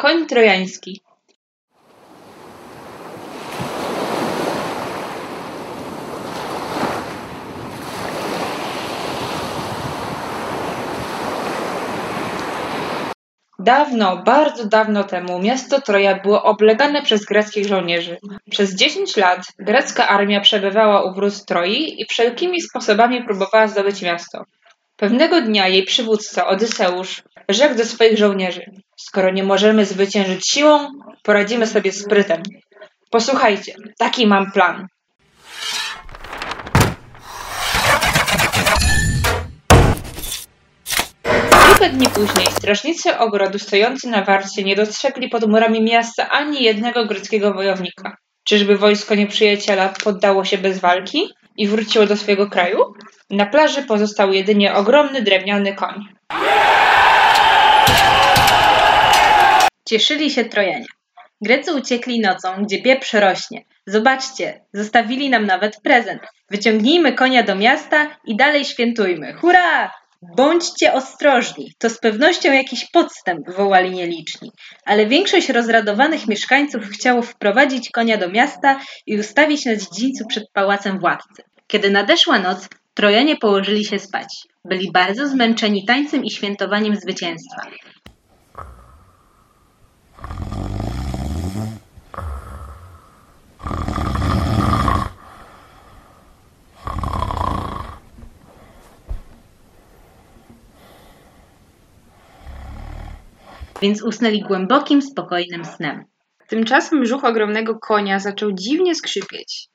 Koń trojański. Dawno, bardzo dawno temu miasto Troja było oblegane przez greckich żołnierzy. Przez 10 lat grecka armia przebywała u wrót Troi i wszelkimi sposobami próbowała zdobyć miasto. Pewnego dnia jej przywódca Odyseusz rzekł do swoich żołnierzy: Skoro nie możemy zwyciężyć siłą, poradzimy sobie sprytem. Posłuchajcie, taki mam plan. Kilka dni później strażnicy ogrodu stojący na warcie nie dostrzegli pod murami miasta ani jednego greckiego wojownika. Czyżby wojsko nieprzyjaciela poddało się bez walki i wróciło do swojego kraju? Na plaży pozostał jedynie ogromny drewniany koń. Cieszyli się Trojanie. Grecy uciekli nocą, gdzie pieprz rośnie. Zobaczcie, zostawili nam nawet prezent. Wyciągnijmy konia do miasta i dalej świętujmy. Hurra! Bądźcie ostrożni, to z pewnością jakiś podstęp, wołali nieliczni. Ale większość rozradowanych mieszkańców chciało wprowadzić konia do miasta i ustawić na dziedzińcu przed pałacem władcy. Kiedy nadeszła noc, Trojanie położyli się spać. Byli bardzo zmęczeni tańcem i świętowaniem zwycięstwa. Więc usnęli głębokim, spokojnym snem. Tymczasem brzuch ogromnego konia zaczął dziwnie skrzypieć.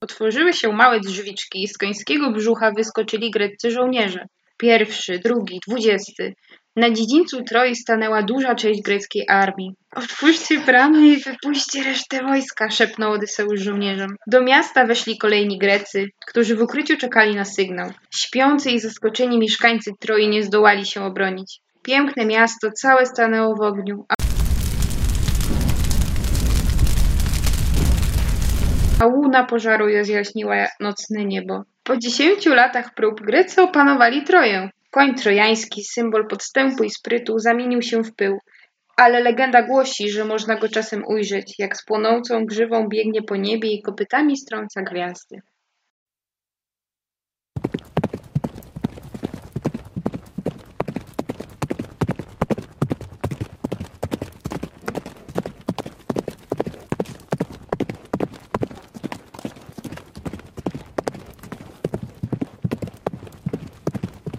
Otworzyły się małe drzwiczki i z końskiego brzucha wyskoczyli greccy żołnierze. Pierwszy, drugi, dwudziesty. Na dziedzińcu Troi stanęła duża część greckiej armii. Otwórzcie bramy i wypuśćcie resztę wojska, szepnął Odyseusz żołnierzom. Do miasta weszli kolejni Grecy, którzy w ukryciu czekali na sygnał. Śpiący i zaskoczeni mieszkańcy Troi nie zdołali się obronić. Piękne miasto całe stanęło w ogniu, a łuna pożaru rozjaśniła nocne niebo. Po dziesięciu latach prób Grecy opanowali Troję. Koń trojański, symbol podstępu i sprytu, zamienił się w pył. Ale legenda głosi, że można go czasem ujrzeć, jak z płonącą grzywą biegnie po niebie i kopytami strąca gwiazdy.